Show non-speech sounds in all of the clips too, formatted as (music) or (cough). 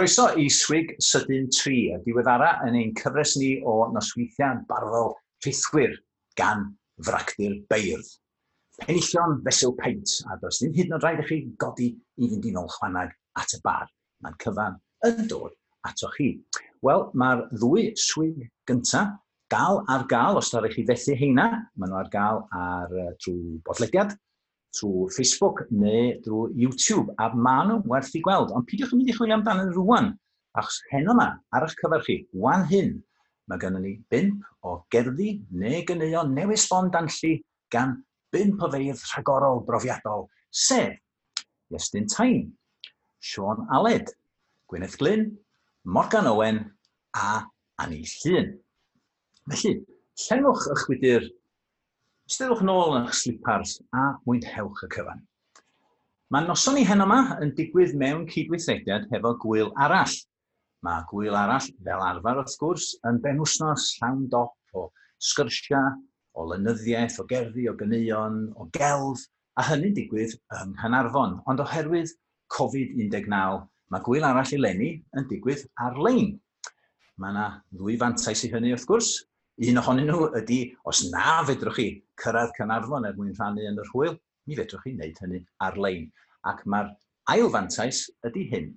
Croeso i Swig Sydyn 3, y diweddara yn ein cyfres ni o nosweithiau barddol rhithwyr gan fractur beirdd. Penillion fesil peint, a does ddim hyd yn oed rhaid i chi godi i fynd i nôl chwanag at y bar. Mae'n cyfan yn dod ato chi. Wel, mae'r ddwy swig gyntaf dal ar gael, os da chi fethu heina, maen nhw ar gael ar, uh, trwy bodlediad, trwy Facebook neu drwy YouTube, a maen nhw werth i gweld. Ond pidiwch yn mynd i chwilio amdano rwan, achos hen yma, ar eich cyfer chi, wan hyn, mae gennym ni bimp o gerddi neu ganeuon newydd sbon danllu gan bimp o feidd rhagorol brofiadol, sef Iestyn Tain, Sean Aled, Gwyneth Glyn, Morgan Owen a Annie Llyn. Felly, llenwch ych wydyr Ystedwch nôl yn eich slipars a mwynhewch y cyfan. Mae noson ni hen yma yn digwydd mewn cydweithrediad hefo gwyl arall. Mae gwyl arall, fel arfer wrth gwrs, yn ben wsnos llawn dop o sgyrsiau, o lenyddiaeth, o gerddi, o ganeuon, o gelf, a hynny'n digwydd yng Nghanarfon. Ond oherwydd Covid-19, mae gwyl arall i lenni yn digwydd ar-lein. Mae yna ddwy fantais i hynny wrth gwrs, Un ohonyn nhw ydy, os na fedrwch chi cyrraedd Cynarfon er mwyn rhannu yn yr hwyl, mi fedrwch chi wneud hynny ar-lein. Ac mae'r ail fantais ydy hyn,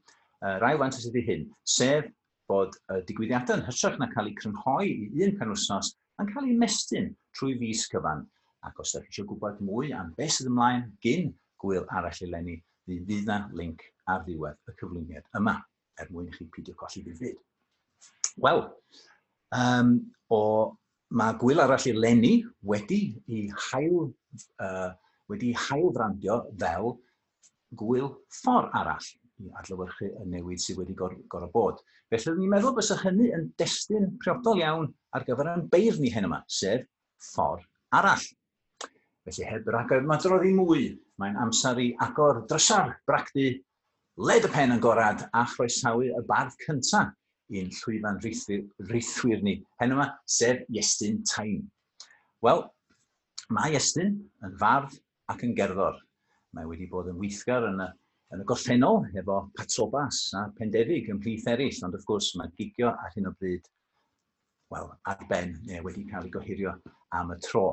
yr ail fantais ydy hyn, sef bod y digwyddiadau yn hytrach na cael eu crynhoi i un penwsnos yn cael eu mestyn trwy fus cyfan. Ac os ydych chi eisiau gwybod mwy am beth sydd ymlaen gyn gwyl arall i eleni, fydd na link ar ddiwedd y cyflwyniad yma er mwyn i chi pidio colli fyd. Wel, um, o mae gwyl arall i'r lenni wedi i hail, uh, wedi hailfrandio fel gwyl ffordd arall i adlywyrchu y newid sydd wedi gor, gorau bod. Felly, rydyn ni'n meddwl bys hynny yn destun priodol iawn ar gyfer yn beirdd ni hyn yma, sef ffordd arall. Felly, heb yr agor madroddi mwy, mae'n amser i agor drysar bracdu led y pen yn gorad a chroesawu y bardd cyntaf i'n llwyfan reithwyr ni. Hen yma, sef Iestyn Tain. Wel, mae Iestyn yn fardd ac yn gerddor. Mae wedi bod yn weithgar yn y, yn y gorffennol efo Patrobas a Pendefig yn plith eraill, ond wrth gwrs mae gigio ar hyn o bryd wel, ar ben neu wedi cael ei gohirio am y tro.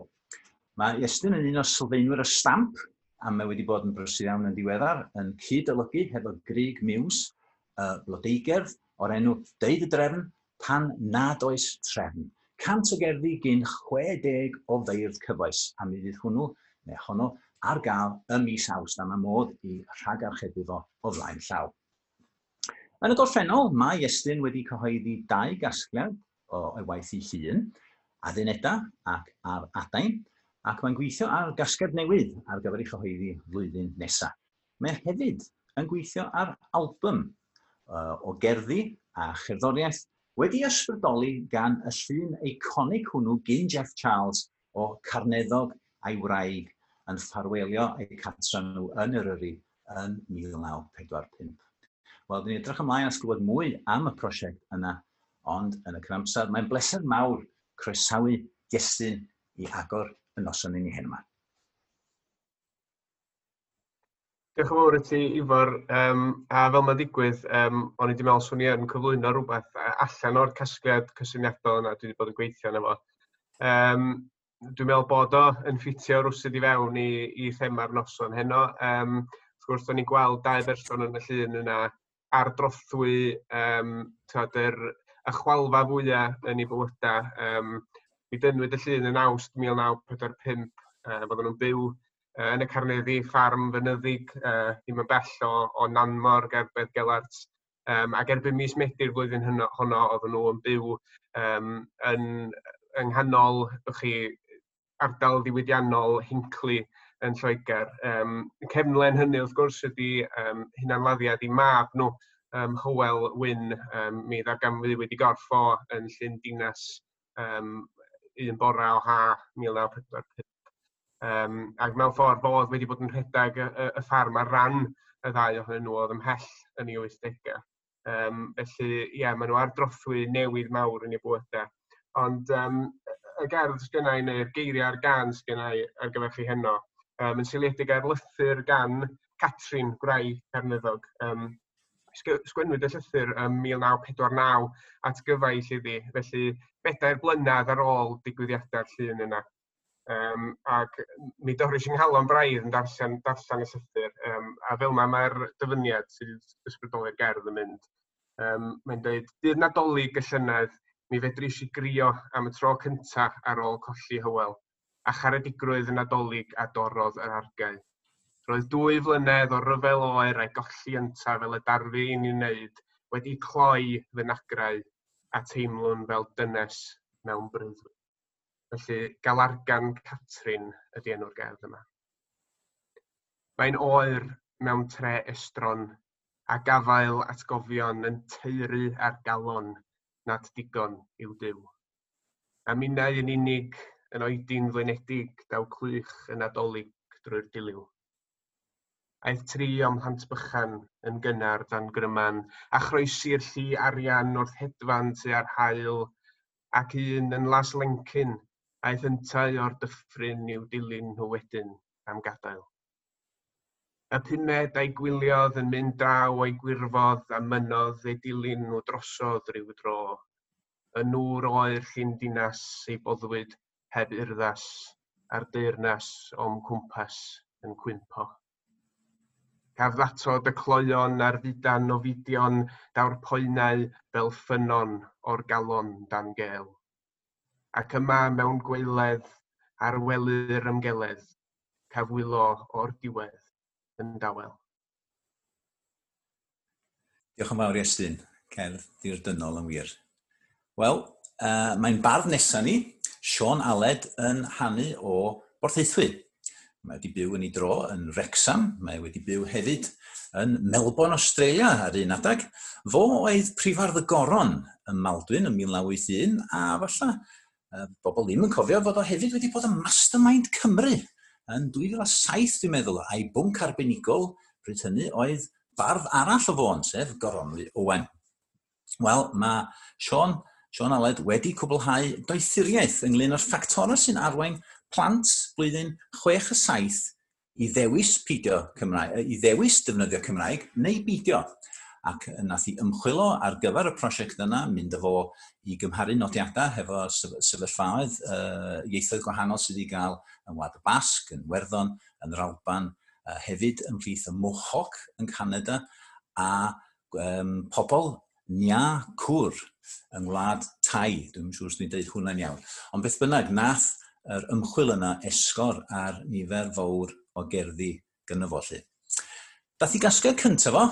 Mae Iestyn yn un o sylfaenwyr y stamp a mae wedi bod yn brysur iawn yn diweddar yn cyd-olygu hefo Grig Mews, y Blodeigerdd, o'r enw Deud y Drefn pan nad oes trefn. Cant o gerddi gyn 60 o feirdd cyfoes, a mi fydd hwnnw, neu honno, ar gael y mis Awst, am y modd i rhagarchebu fo o flaen llaw. Yn y gorffennol, mae Iestyn wedi cyhoeddi dau gasgliad o ei waith i llun, adduneda ac ar adain, ac mae'n gweithio ar gasgliad newydd ar gyfer ei chyhoeddi flwyddyn nesaf. Mae e hefyd yn gweithio ar album uh, o gerddi a cherddoriaeth wedi ysbrydoli gan y llun eiconic hwnnw gyn Jeff Charles o Carneddog a'i wraig yn ffarwelio eu catra nhw yn yr yri yn 1945. Wel, dyn ni edrych ymlaen at glywed mwy am y prosiect yna, ond yn y cynamsar, mae'n bleser mawr croesawu Iestyn i agor y noson i ni hen yma. Diolch yn fawr i ti, Ifor. Um, a fel mae'n digwydd, um, o'n i wedi meddwl swn i yn cyflwyno rhywbeth e, allan o'r casgliad cysyniadol yna dwi wedi bod yn gweithio yna fo. Um, dwi'n meddwl bod o yn ffitio rwsyd i fewn i, i thema'r noson heno. Um, wrth gwrs, o'n i gweld dau berson yn y llun yna ar drothwy um, tywed, yr, y chwalfa fwyaf yn ei bywydau. Um, mi dynwyd y llun yn awst 1945, uh, bod nhw'n byw yn y Carneddi, ffarm fynyddig, uh, ddim yn bell o, o Nanmor, gerbedd Gelart. Um, ac erbyn mis Medi'r flwyddyn hynno, honno, oedden nhw yn byw um, yn, yng nghanol chi ardal ddiwydiannol Hincli yn Lloegr. Um, cefnlen hynny wrth gwrs ydy um, hunanladdiad i mab nhw, um, Hywel Wyn, um, mi ddarganfu wedi gorffo yn Llyn Dinas um, un bora o ha 1945. Um, ac mewn ffordd bod wedi bod yn rhedeg y, y, y ffarm ar ran y ddau ohonyn nhw oedd ymhell yn ei 80au. Um, felly, ie, yeah, maen nhw ar drothwy newydd mawr yn eu bywydau. Ond um, y gerdd sgynnau neu'r geiriau ar gan sgynnau ar gyfer chi heno, um, yn seiliedig ar lythyr gan Catrin Gwrau Cernyddog. Um, sgwennwyd y llythyr ym 1949 at gyfaill iddi, felly bedair blynedd ar ôl digwyddiadau'r llun yna. Um, ac mi dorris yng nghalon braidd yn darllen, darllen y llythyr. Um, a fel yma mae'r dyfyniad sydd ysbrydoli'r gerdd yn mynd. Um, mae'n dweud, dydd nadolig y llynedd, mi fedrys i grio am y tro cyntaf ar ôl colli hywel, a charedigrwydd yn nadolig a dorodd yr argau. Roedd dwy flynedd o ryfel oer a'i golli ynta fel y darfu i ni wneud, wedi cloi fy nagrau a teimlwn fel dynes mewn brydferth. Felly Galargan Catrin ydy enw'r gerdd yma. Mae'n oer mewn tre estron a gafael atgofion yn teuru ar galon nad digon i'w dyw. A minnau yn unig yn oedyn flinedig daw clwych yn adolyg drwy'r diliw. Aeth tri o'm hant bychan yn gynnar dan gryman, a chroesi'r llu arian wrth hedfan tua'r hael, ac un yn las lencyn Aeth yntau o'r dyffryn i'w dilyn nhw wedyn am gadael. Y pumed a'i gwyliodd yn mynd draw o'i gwirfodd a mynodd ei dilyn nhw drosodd rhyw dro. Y nŵr oer llun dinas ei boddwyd heb urddas a'r deyrnas o'm cwmpas yn cwympo. Caf ddatod y cloion a'r fudan o fudion daw'r poenau fel ffynon o'r galon dan gel ac yma mewn gwaeledd ar welyr ymgeledd, cafwylo o'r diwedd yn dawel. Diolch yn fawr Iestyn, Estyn, cerdd dirdynol yn wir. Wel, uh, mae'n bardd nesaf ni, Sean Aled yn hannu o Borthaethwy. Mae wedi byw yn ei dro yn Wrexham, mae wedi byw hefyd yn Melbourne, Australia ar un adag. Fo oedd prifardd y goron ym Maldwyn yn 1981 a falle bobl ddim yn cofio fod o hefyd wedi bod yn Mastermind Cymru yn 2007 dwi'n meddwl, a'i bwnc arbenigol bryd hynny oedd bardd arall o fo'n, sef Goronwy Owen. Wel, mae Sean, Sean Aled wedi cwblhau doethuriaeth ynglyn â'r ffactorau sy'n arwain plant blwyddyn 6 a 7 i ddewis, pidio Cymraeg, i ddewis defnyddio Cymraeg neu bidio ac nath i ymchwilo ar gyfer y prosiect yna, mynd efo i gymharu nodiadau hefo sefyllfaoedd uh, ieithoedd gwahanol sydd wedi cael yn Wlad y Basg, yn Werddon, yn yr Alban, uh, hefyd ymhlith y Mohawk yn Canada, a um, pobl Nia Cwr yng Ngwlad Tai. Dwi'n siŵr os dwi'n dweud hwnna'n iawn. Ond beth bynnag, nath yr ymchwil yna esgor ar nifer fawr o gerddi gynnafo lly. Dath i gasgau cyntaf o,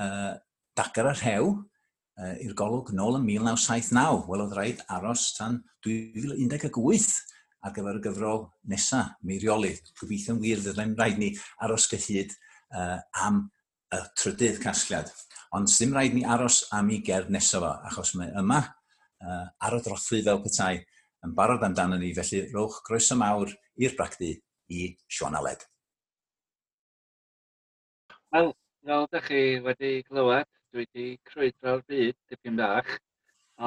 uh, dagar y rhew uh, i'r golwg nôl yn 1979. Wel, oedd rhaid aros tan 2018 ar gyfer y gyfrol nesaf, Meirioli. Gobeithio'n wir fyddai'n rhaid ni aros gyhyd uh, am y trydydd casgliad. Ond ddim rhaid ni aros am ei gerdd nesaf fo, achos mae yma uh, ar y drothwy fel petai yn barod amdano ni, felly rowch groeso mawr i'r bracdi i Siwan Aled. Wel, fel ydych chi wedi clywed, dwi wedi crwydro'r byd, dipyn bach,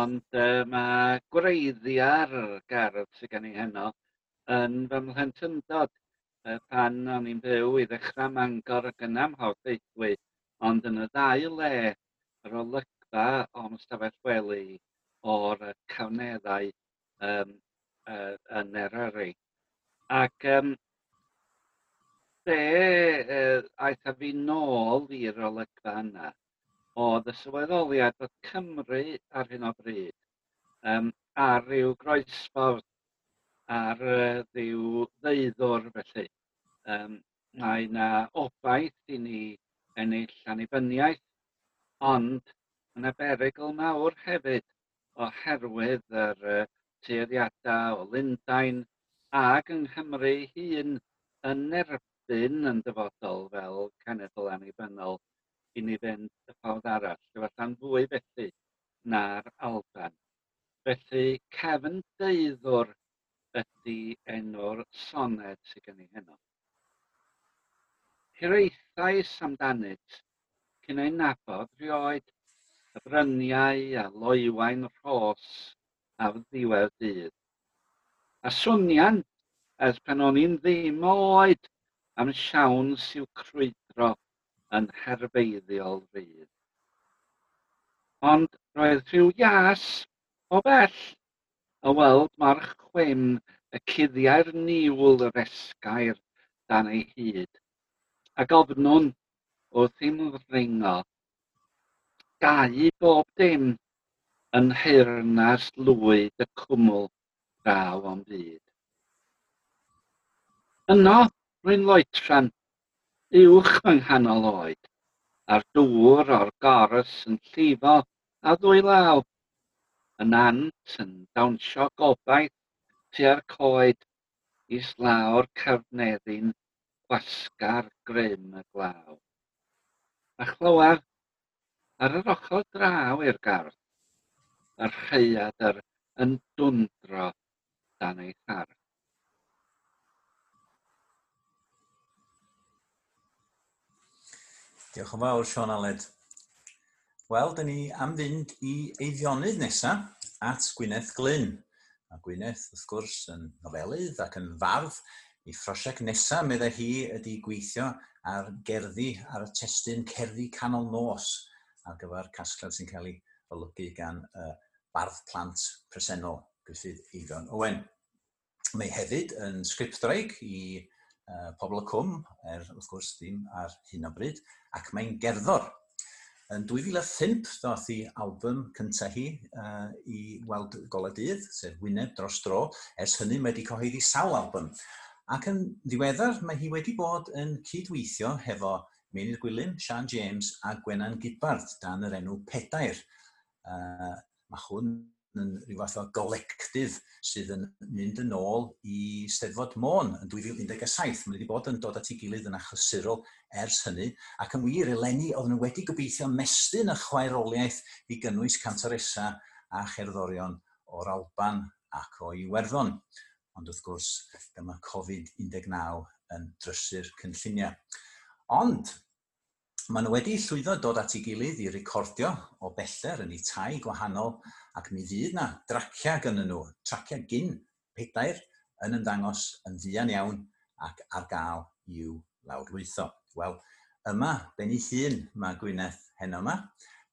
ond uh, mae gwreiddiau'r gardd sydd gen i heno yn fy mhlentyndod uh, pan o'n i'n byw i ddechrau mangor ac yn amhoff deithwy, ond yn y ddau le, yr olygfa o'n ystafell wely o'r cawneddau um, uh, yn Eryri. Ac um, be uh, aeth a fi nôl i'r olygfa yna, oedd y sylweddoliad bod Cymru ar hyn o bryd um, ar ryw groesffordd ar uh, ryw ddeuddwr felly. Um, mae yna obaith i ni ennill annibyniaeth, ond yna berygl mawr hefyd oherwydd yr uh, tueddiadau o Lundain ac yng Nghymru hun yn erbyn yn dyfodol fel cenedl annibynnol i ni fynd y ffordd arall, efallai'n fwy felly na'r Alban. Felly cefn deuddwr ydy enw'r soned sydd gen i heno. Hiraethais amdanyd, cyn ei nabod rioed y bryniau a loiwain rhos a ddiwedd dydd. A swnian, ers pan o'n i'n ddim oed am siawn sy'w crwydro yn herfeiddiol fydd. Ond roedd rhyw ias o bell y weld march chwym y cuddiau'r niwl yr esgair dan ei hyd, a gofnwn wrth i'm ddringo, Gau bob dim yn hyrnas lwyd y cwmwl draw o'n byd. Yno, rwy'n loetran uwch yng nghanol oed, a'r dŵr o'r gorys yn llifo a ddwylaw. Yn ant yn dawnsio gobaith tua'r coed is lawr carneddi'n gwasgar grym y glaw. A chlywar, ar yr ochr draw i'r gardd, yr rheiad yr yn dwndro dan ei tharf. Diolch yn fawr, Sean Aled. Wel, dyn ni am fynd i eiddionydd nesaf at Gwyneth Glyn. A Gwyneth, wrth gwrs, yn nofelydd ac yn fardd. i phrosiect nesaf, meddai hi, ydy gweithio ar gerddi ar y testyn Cerddi Canol Nos ar gyfer casgliad sy'n cael ei olygu gan y uh, bardd plant presennol Griffith Eidon Owen. Mae hefyd yn sgriptreig i uh, pobl y cwm, er wrth gwrs ddim ar hyn o bryd, ac mae'n gerddor. Yn 2005, ddoth i album cyntaf hi uh, i weld goledydd, sef Wyneb dros dro, ers hynny mae wedi cyhoeddi sawl album. Ac yn ddiweddar, mae hi wedi bod yn cydweithio hefo Meinydd Gwilym, Sian James a Gwenan Gidbart, dan yr enw Pedair. Uh, mae hwn yn rhyw fath o golectif sydd yn mynd yn ôl i Steddfod Môn yn 2017. Mae wedi bod yn dod at ei gilydd yn achlysurol ers hynny, ac yn wir eleni oedd nhw wedi gobeithio mestyn y chwaeroliaeth i gynnwys cantoresa a cherddorion o'r Alban ac o Iwerddon. Ond wrth gwrs, dyma Covid-19 yn drysur cynlluniau. Ond, Maen nhw wedi llwyddo dod at ei gilydd i recordio o beller yn eu tai gwahanol ac mi fydd na dracia gynnyn nhw, traciau gyn pedair yn ymddangos yn ddian iawn ac ar gael i'w lawrlwytho. Wel, yma, ben ei hun, mae Gwyneth heno yma,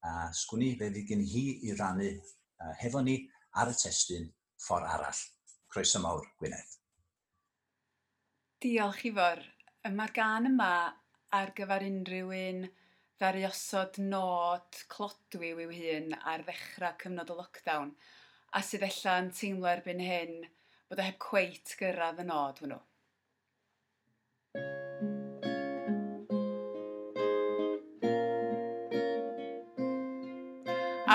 a sgwni fe fydd gen hi i rannu uh, hefo ni ar y testyn ffordd arall. Croeso mawr, Gwyneth. Diolch, Ifor. Mae'r gan yma ar gyfer unrhyw un ddariosod nod clodwy i'w hun ar ddechrau cyfnod y lockdown a sydd ella'n teimlo erbyn hyn bod o heb cweit gyrraedd y nod hwnnw.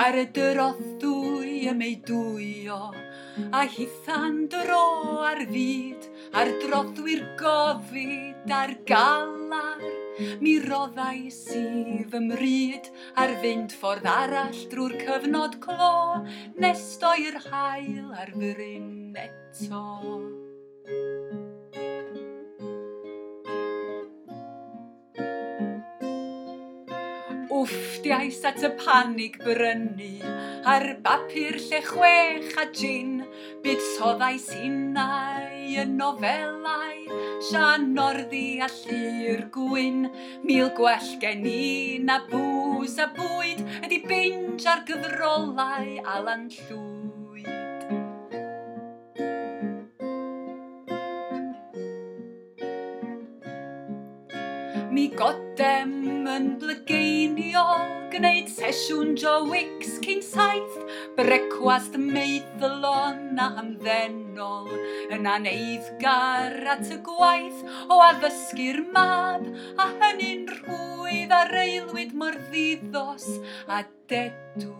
Ar y dyrodd dwy ym ei dwyo, a hithan dro ar fyd, ar droddwyr gofid, ar gael Mi roddai sydd ymryd ar fynd ffordd arall drwy'r cyfnod clo, nes doi'r hael ar fyrin eto. Wfftiais at y panig brynu, ar bapur lle chwech a gin, bydsoddais innau yn nofelau Sian norddi a llir gwyn, mil gwell gen i na bws a bwyd, ydi binge ar gyfrolau alan llwyd. Mi godem yn blygeiniol, gwneud sesiwn Joe Wicks cyn saith, brecwast meithlon a mewnol yn aneiddgar at y gwaith o addysgu'r mab a hynny'n rhwydd a reilwyd mor ddiddos a dedw.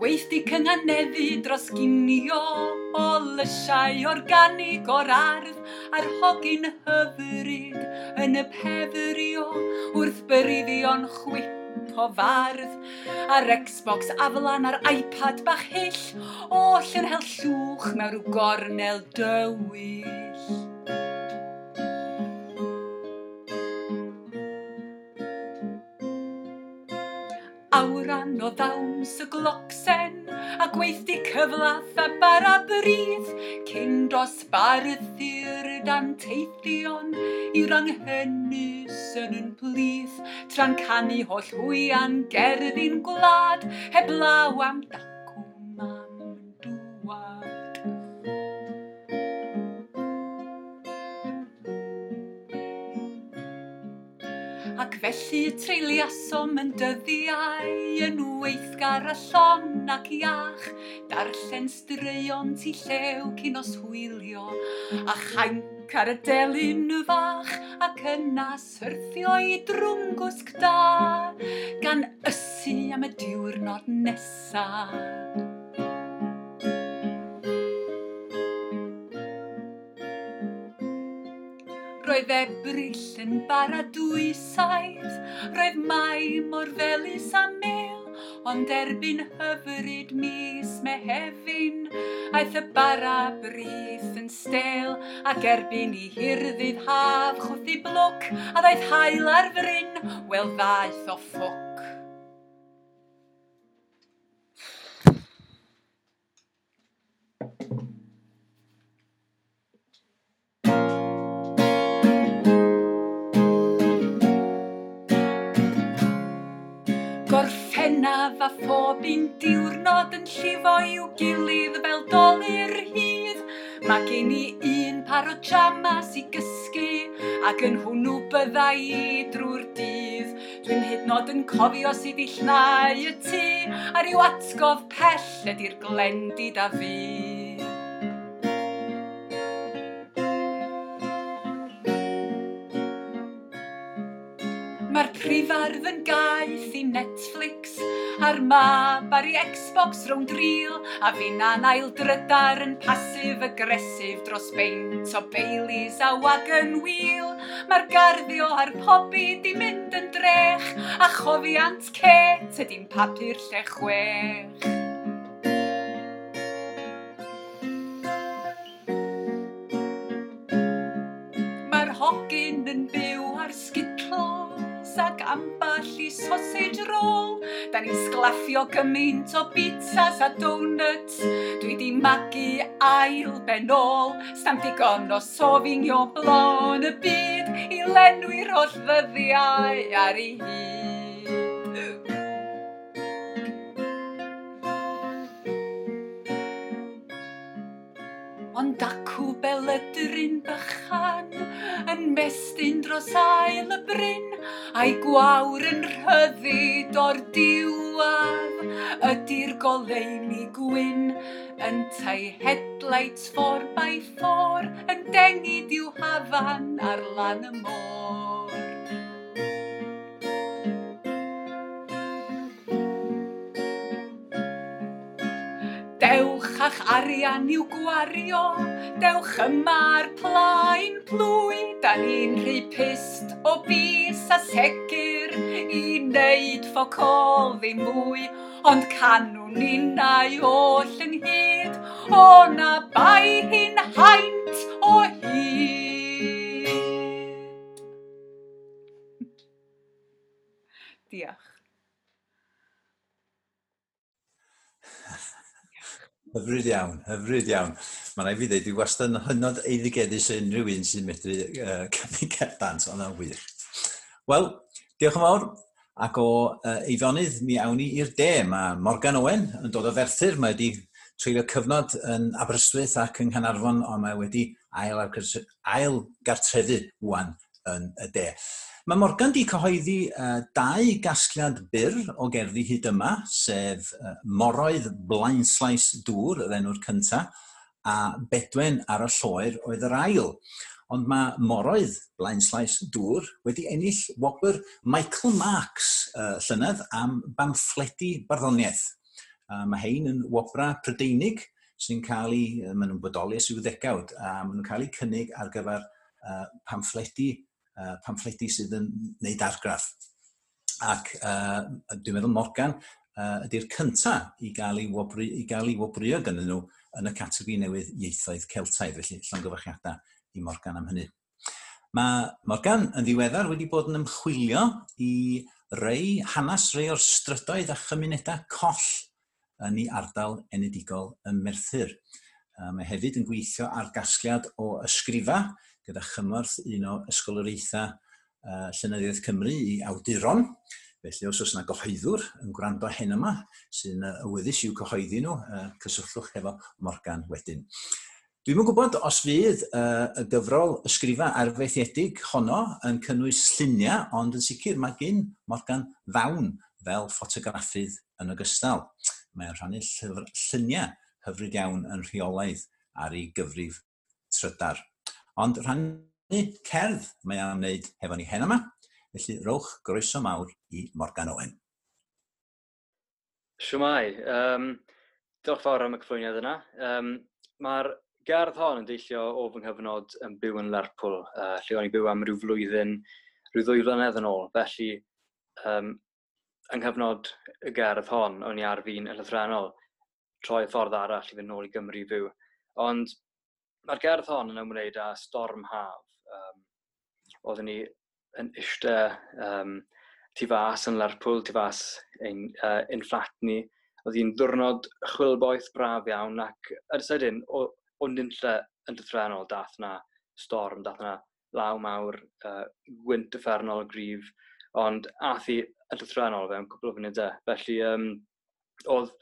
Gweithdi cynganeddu dros ginio o lysiau organig o'r ardd a'r hogyn hyfryd yn y pefrio wrth byryddion chwip o fardd a'r Xbox aflan a'r iPad bach hyll oll yn hel llwch mewn rhyw gornel dywyll. Awran o ddawns y glocsen a gweithdi cyflath a bara brydd, cyn dosbarth dan danteithion i'r anghennus yn yn plith, tra'n canu holl hwian gerddi'n gwlad, heblaw am dat Ac felly treuliasom yn dyddiau yn weithgar a llon ac iach, darllen straeon tu llew cyn os hwylio, a chainc ar y delyn fach ac yna syrthio i drwm gwsg da, gan ysu am y diwrnod nesaf. Roedd ebrill yn bara dwy saith, roedd mai mor felus a mel, ond erbyn hyfryd mis mehefin, aeth y bara brith yn stel, ac erbyn i hirddydd haf chwthu blwc, a ddaeth hael ar fryn, wel ddaeth o ffwc. un diwrnod yn llifo i'w gilydd fel dolur hydd. Mae gen i un par o jamas i gysgu ac yn hwnnw bydda i drwy'r dydd. Dwi'n hyd nod yn cofio sydd i llnau y tŷ a ryw atgof pell ydy'r glendid a fi. Mae'r prifardd yn gaeth i Netflix a'r mab ar ei Xbox rhwng dril a fi'n anail drydar yn pasif-agresif dros beint o Baileys a wagon wheel Mae'r garddio a'r pobi di mynd yn drech a chofiant cet ydy'n papur lle chwech. ag amball i sausage roll. Da ni'n sglaffio gymaint o pizzas a donuts. Dwi di magu ail benol. Stam digon o sofingio blon y byd i lenwi'r holl ddyddiau ar ei hyd. fel y dryn bychan, yn mestyn dros ail y bryn, a'i gwawr yn rhyddid o'r diwaf, ydy'r goleuni gwyn, yn tai headlights ffor by ffor, yn dengid i'w hafan ar lan y môr. a'ch arian i'w gwario, dewch yma'r plaen plwy, da ni'n rhy pist o bus a segur i wneud ffocol ddim mwy, ond canwn ai oll ynghyd, o na bai hi'n haint o hyd. Diolch. Hyfryd iawn, hyfryd iawn. Mae rai fi ddweud, dwi wastad yn hynod eiddigedus unrhyw un sy'n medru uh, (laughs) cymryd cerdant, ond na'n wych. Wel, diolch yn fawr. Ac o uh, eifonydd mi awn ni i'r de. Mae Morgan Owen yn dod o ferthyr. Mae wedi treulio cyfnod yn Aberystwyth ac yng Nghanarfon, ond mae wedi ail, ail gartrefu wwan yn y de. Mae Morgan di cyhoeddi uh, dau gasgliad byr o gerddi hyd yma, sef uh, Moroedd Blaenslais Dŵr, yr enw'r cyntaf, a Bedwen ar y Lloer oedd yr ail. Ond mae Moroedd Blaenslais Dŵr wedi ennill wobr Michael Marks uh, llynedd am bamffledu barddoniaeth. Uh, mae hein yn wobra Prydeinig sy'n cael ei, maen nhw'n bodoli ys i'w ddegawd, a maen nhw'n cael eu cynnig ar gyfer uh, pamffledu uh, pamffledi sydd yn neud argraff. Ac uh, dwi'n meddwl Morgan uh, ydy'r cyntaf i gael ei, wobri, i gael ei wobrio gan nhw yn y categori newydd ieithoedd Celtaidd, felly llongyfarchiadau i Morgan am hynny. Mae Morgan yn ddiweddar wedi bod yn ymchwilio i rei, hanes rei o'r strydoedd a chymunedau coll yn ei ardal enedigol y Merthyr. Mae hefyd yn gweithio ar gasgliad o ysgrifa gyda chymorth un o ysgoloriaethau uh, Llynyddiaeth Cymru i awduron. Felly os oes yna gyhoeddwr yn gwrando hyn yma sy'n awyddus i'w cyhoeddi nhw, uh, cysylltwch efo Morgan wedyn. Dwi'n yn gwybod os fydd uh, y gyfrol ysgrifa arfaethiedig honno yn cynnwys lluniau, ond yn sicr mae gen Morgan ddawn fel ffotograffydd yn ogystal. Mae'n rhannu llyfr, lluniau hyfryd iawn yn rheolaidd ar ei gyfrif trydar. Ond rhannu cerdd mae am wneud hefo ni hen yma, felly rowch groeso mawr i Morgan Owen. Siwmai, um, diolch fawr am y cyflwyniad yna. Um, Mae'r gerdd hon yn deillio o fy nghyfnod yn byw yn Lerpwl, uh, lle o'n i byw am rhyw flwyddyn, rhyw ddwy flynedd yn ôl. Felly, um, yng nghyfnod y gerdd hon, o'n i ar fi'n y lythrenol, troi ffordd arall i fynd nôl i Gymru fyw. Ond mae'r gerdd hon yn ymwneud â storm haf. Um, oedden ni yn eistedd um, tu fas yn Lerpwl, tu fas ein, uh, ein fflat ni. Oedd hi'n ddwrnod chwilboeth braf iawn ac ar sydyn o, o nynlle yn dythrenol dath na storm, dath na law mawr, uh, gwynt effernol grif, ond ath hi yn dythrenol fewn cwbl o funudau. E. Felly um, oedd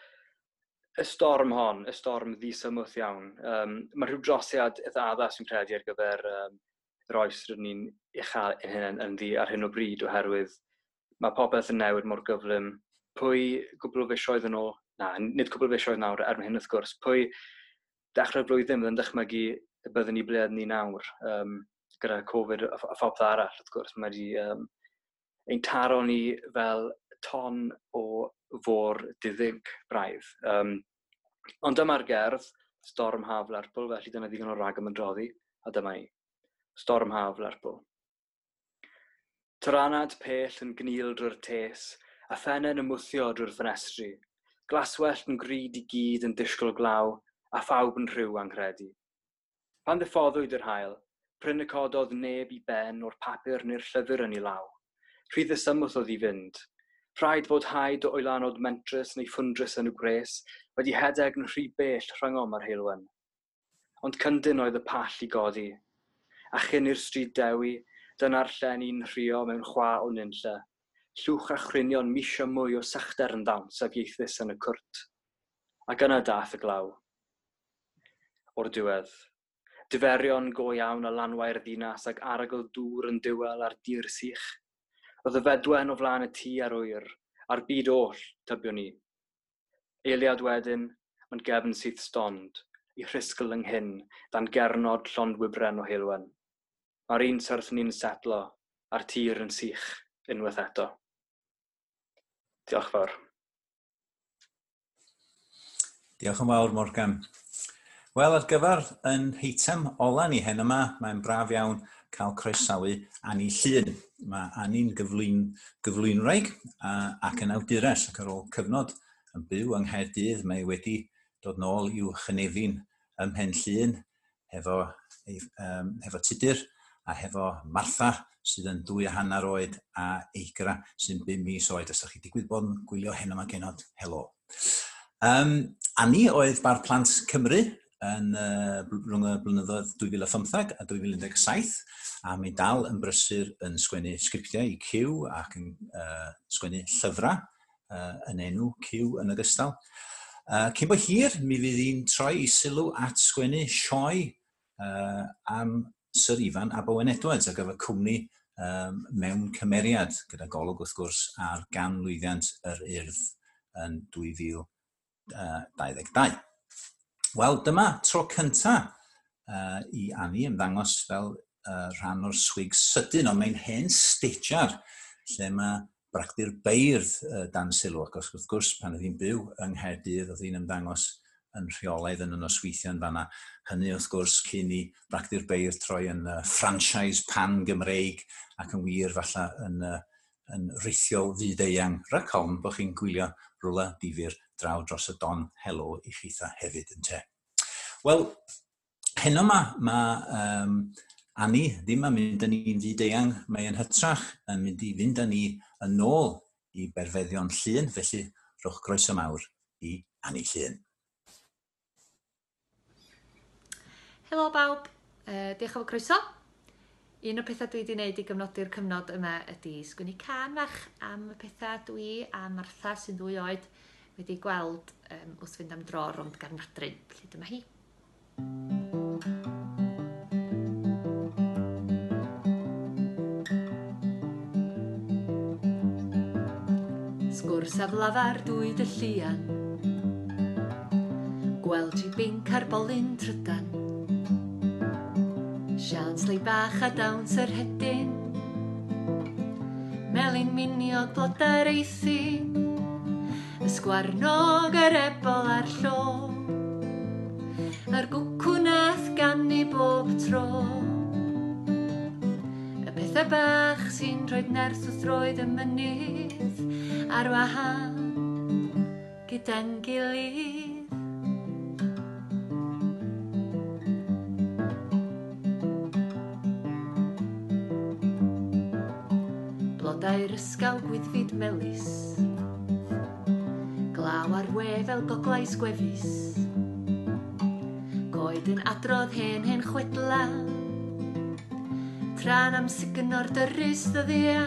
y storm hon, y storm ddisymwth iawn, um, mae rhyw drosiad eitha addas yn credu ar gyfer um, yr oes rydyn ni'n uchel yn hyn yn ddi ar hyn o bryd oherwydd mae popeth yn newid mor gyflym. Pwy gwbl o fisoedd yn ôl, na, nid gwbl o fisoedd nawr erbyn hyn wrth gwrs, pwy dechrau'r blwyddyn bydd yn dychmygu y byddwn ni ble ni nawr um, gyda Covid a, a phopeth arall wrth gwrs. Mae wedi um, ein taro ni fel ton o fôr diddig braidd. Um, ond dyma'r gerdd, Storm Haf Lerpwl, felly dyna ddigon o rag am ymdroddi, a dyma i. Storm Haf Lerpwl. Tyranad pell yn gnil drwy'r tes, a ffenen yn mwthio drwy'r ffenestri. Glaswellt yn gryd i gyd yn disgwyl glaw, a phawb yn rhyw anghredi. Pan ddiffoddwyd yr hael, pryn y cododd neb i ben o'r papur neu'r llyfr yn ei law. Rhydd y symwth oedd i fynd, Rhaid fod haid o oelanod mentrus neu ffwndrus yn y gres wedi hedeg yn rhy bell rhyngom ar heilwen. Ond cyndyn oedd y pall i godi. A chyn i'r stryd dewi, dyna'r llen i'n rhio mewn chwa o nynlle. Llwch a chrynion misio mwy o sachder yn dawns a ieithus yn y cwrt. Ac yna dath y glaw. O'r diwedd, diferion go iawn a lanwau'r ddinas ac aragl dŵr yn diwel ar dir sych Oedd y fedwen o flaen y tŷ a'r wyr, a'r byd oll tybio ni. Eiliad wedyn, mae'n gefn syth stond, i rhisgl ynghyn, dan gernod llondwybren o heilwen. Mae'r un syrth ni'n setlo, a'r tir yn sych unwaith eto. Diolch fawr. Diolch yn fawr, Morgan. Wel, ar gyfer yn heitem ola ni hen yma, mae'n braf iawn cael croesawu Annie Llun mae Ani'n gyflwyn, gyflwynwraig ac yn awdures ac ar ôl cyfnod yn byw yng Nghaerdydd mae wedi dod nôl i'w chynefin ym Mhen Llyn hefo, um, hefo Tudur a hefo Martha sydd yn dwy a hanner oed a Eigra sy'n 5 mis oed os ydych chi digwydd bod yn gwylio hen yma genod helo. Um, Ani oedd bar plant Cymru yn uh, rhwng y blynyddoedd 2015 a 2017 a mi dal yn brysur yn sgwennu sgriptiau i Cyw ac yn uh, sgwennu llyfrau uh, yn enw Cyw yn ogystal. Uh, cyn bo hir, mi fydd hi'n troi i sylw at sgwennu sioe uh, am Sir Ifan a Bowen Edwards ar gyfer cwmni um, mewn cymeriad gyda golwg wrth gwrs ar gan lwyddiant yr urdd yn 2022. Wel, dyma tro cynta uh, i Annie ymddangos fel uh, rhan o'r swig sydyn, ond mae'n hen stitjar lle mae bragdi'r beirdd uh, dan sylw, ac wrth gwrs pan oedd hi'n byw yng Nghaerdydd oedd hi'n ymddangos yn rheolaidd yn y nosweithio yn fanna. Hynny wrth gwrs cyn i bragdi'r beirdd troi yn uh, franchise pan Gymreig ac yn wir falle yn, uh, yn rithiol fyd-eang. Rhaid colm bod chi'n gwylio rwla difyr draw dros y don helo i chitha hefyd yn te. Wel, heno yma mae um, Ani ddim yn mynd â ni'n fyd-eang, mae yn hytrach yn mynd i fynd â ni yn ôl i berfeddion llun, felly rhowch groeso mawr i Ani Llun. Helo bawb, uh, diolch am y croeso. Un o'r pethau dwi wedi gwneud i gyfnodi'r cyfnod yma ydy sgwini can fach am y pethau dwi a Martha sy'n ddwy oed wedi gweld um, wrth fynd am dro rond gan Madryn, felly dyma hi. Sgwrs af lafar dwy dy llian Gweld i binc ar bolyn trydan. Sian slei bach a dawns yr hedyn. Melin miniog blodau'r eithyn Ysgwarnog yr ebol a'r llo A'r gwcwnaeth gannu bob tro. Y pethau bach sy'n rhoi nerth wrth roed y mynydd Ar wahan gyda'n gilydd. Blodau'r ysgal gwyddfyd melus Glaw ar we fel goglais gwefus Goed yn adrodd hen hen chwedla, Tran am sigynor dyrus ddyddia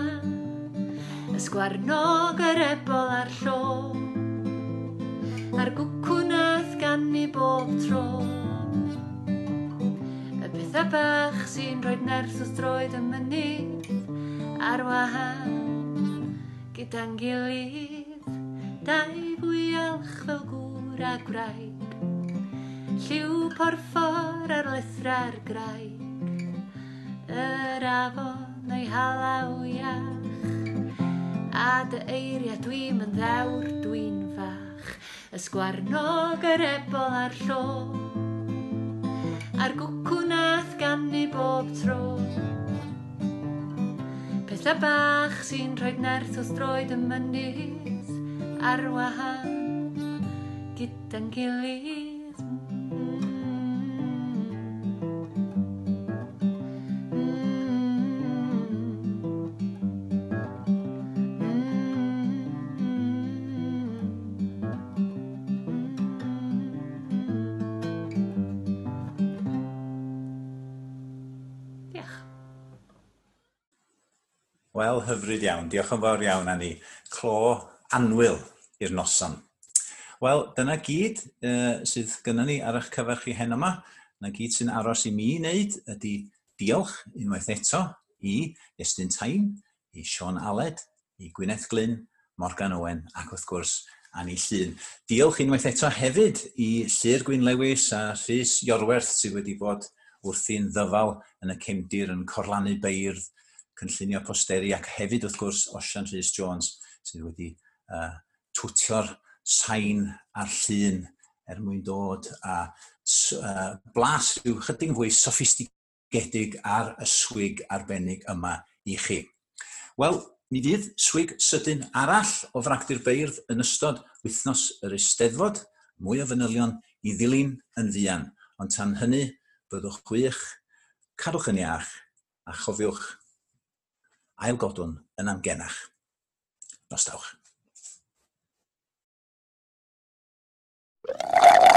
Ysgwarnog yr ebol ar llo, A'r gwcwn ath gan ni bob tro. Y pethau bach sy'n rhoi nerth wrth droed y mynydd ar wahan gyda'n gilydd. Dau a gwraig. Lliw porffor ar lethra'r graig. Yr afon o'i halaw iach. A dy eiria dwi'n yn ddewr dwi'n fach. Ysgwarnog yr ebol a'r llo. A'r gwcwnaeth gannu bob tro. Pethau bach sy'n rhoi nerth wrth droed y mynydd. Ar wahân gyda'n gilydd Diolch. Wel, hyfryd iawn. Diolch yn fawr iawn, Annie. Clo anwyl i'r noson. Wel, dyna gyd uh, sydd gynnon ni ar eich cyfer chi hen yma. Dyna gyd sy'n aros i mi i wneud ydy diolch unwaith eto i Estyn Tain, i Sean Aled, i Gwyneth Glyn, Morgan Owen ac wrth gwrs Annie Llun. Diolch unwaith eto hefyd i Llyr Gwyn Lewis a Rhys Iorwerth sydd wedi bod wrthi'n ddyfal yn y cymdir yn corlannu beirdd, cynllunio posteri ac hefyd wrth gwrs Osian Rhys Jones sydd wedi uh, twtio'r sain a'r llun er mwyn dod a uh, blas rhyw chydig fwy soffistigedig ar y swig arbennig yma i chi. Wel, mi fydd swig sydyn arall o fractu'r beirdd yn ystod wythnos yr Eisteddfod, mwy o fanylion i ddilyn yn fuan. Ond tan hynny, byddwch gwych, cadwch yn iach a chofiwch ailgodwn yn amgenach. Nostawch. you (laughs)